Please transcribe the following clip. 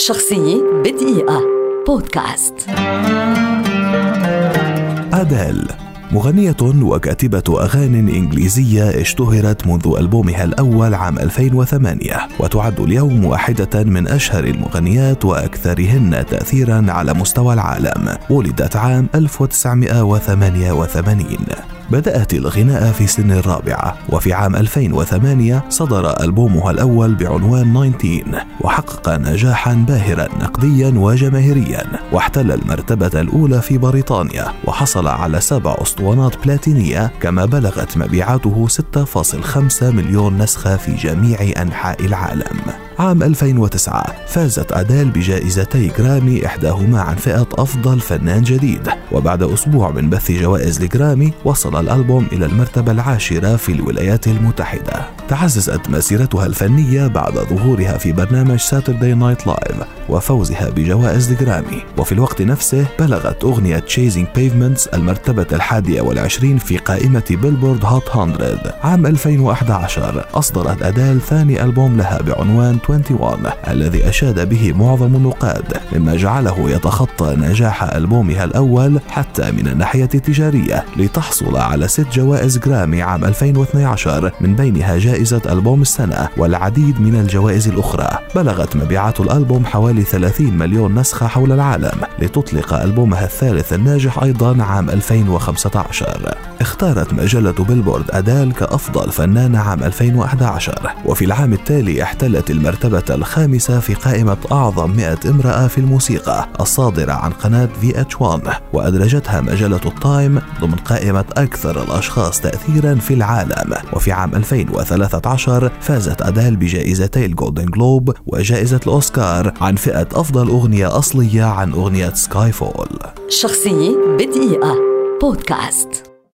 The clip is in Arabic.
شخصية بدقيقة. بودكاست. أديل مغنية وكاتبة أغاني إنجليزية اشتهرت منذ ألبومها الأول عام 2008 وتعد اليوم واحدة من أشهر المغنيات وأكثرهن تأثيرا على مستوى العالم ولدت عام 1988 بدأت الغناء في سن الرابعة وفي عام 2008 صدر ألبومها الأول بعنوان 19 وحقق نجاحا باهرا نقديا وجماهيريا واحتل المرتبة الأولى في بريطانيا وحصل على سبع أسطوانات بلاتينية كما بلغت مبيعاته 6.5 مليون نسخة في جميع أنحاء العالم. عام 2009 فازت أديل بجائزتي جرامي إحداهما عن فئة أفضل فنان جديد وبعد أسبوع من بث جوائز الجرامي وصل الألبوم إلى المرتبة العاشرة في الولايات المتحدة. تعززت مسيرتها الفنية بعد ظهورها في برنامج Saturday Night Live وفوزها بجوائز الجرامي وفي الوقت نفسه بلغت أغنية Chasing Pavements المرتبة الحادية والعشرين في قائمة Billboard Hot 100 عام 2011 أصدرت أديل ثاني ألبوم لها بعنوان 21 الذي أشاد به معظم النقاد مما جعله يتخطى نجاح ألبومها الأول حتى من الناحية التجارية لتحصل على ست جوائز جرامي عام 2012 من بينها جائزة ألبوم السنة والعديد من الجوائز الأخرى. بلغت مبيعات الألبوم حوالي 30 مليون نسخة حول العالم لتطلق ألبومها الثالث الناجح أيضا عام 2015 اختارت مجلة بيلبورد أديل كأفضل فنانة عام 2011 وفي العام التالي احتلت المرتبة الخامسة في قائمة أعظم 100 امرأة في الموسيقى الصادرة عن قناة VH1 وأدرجتها مجلة التايم ضمن قائمة أكثر الأشخاص تأثيرا في العالم. وفي عام 2013 فازت أديل بجائزتي الجولدن جلوب وجائزة الأوسكار عن فئة أفضل أغنية أصلية عن أغنية سكاي فول شخصية بدقيقة. بودكاست.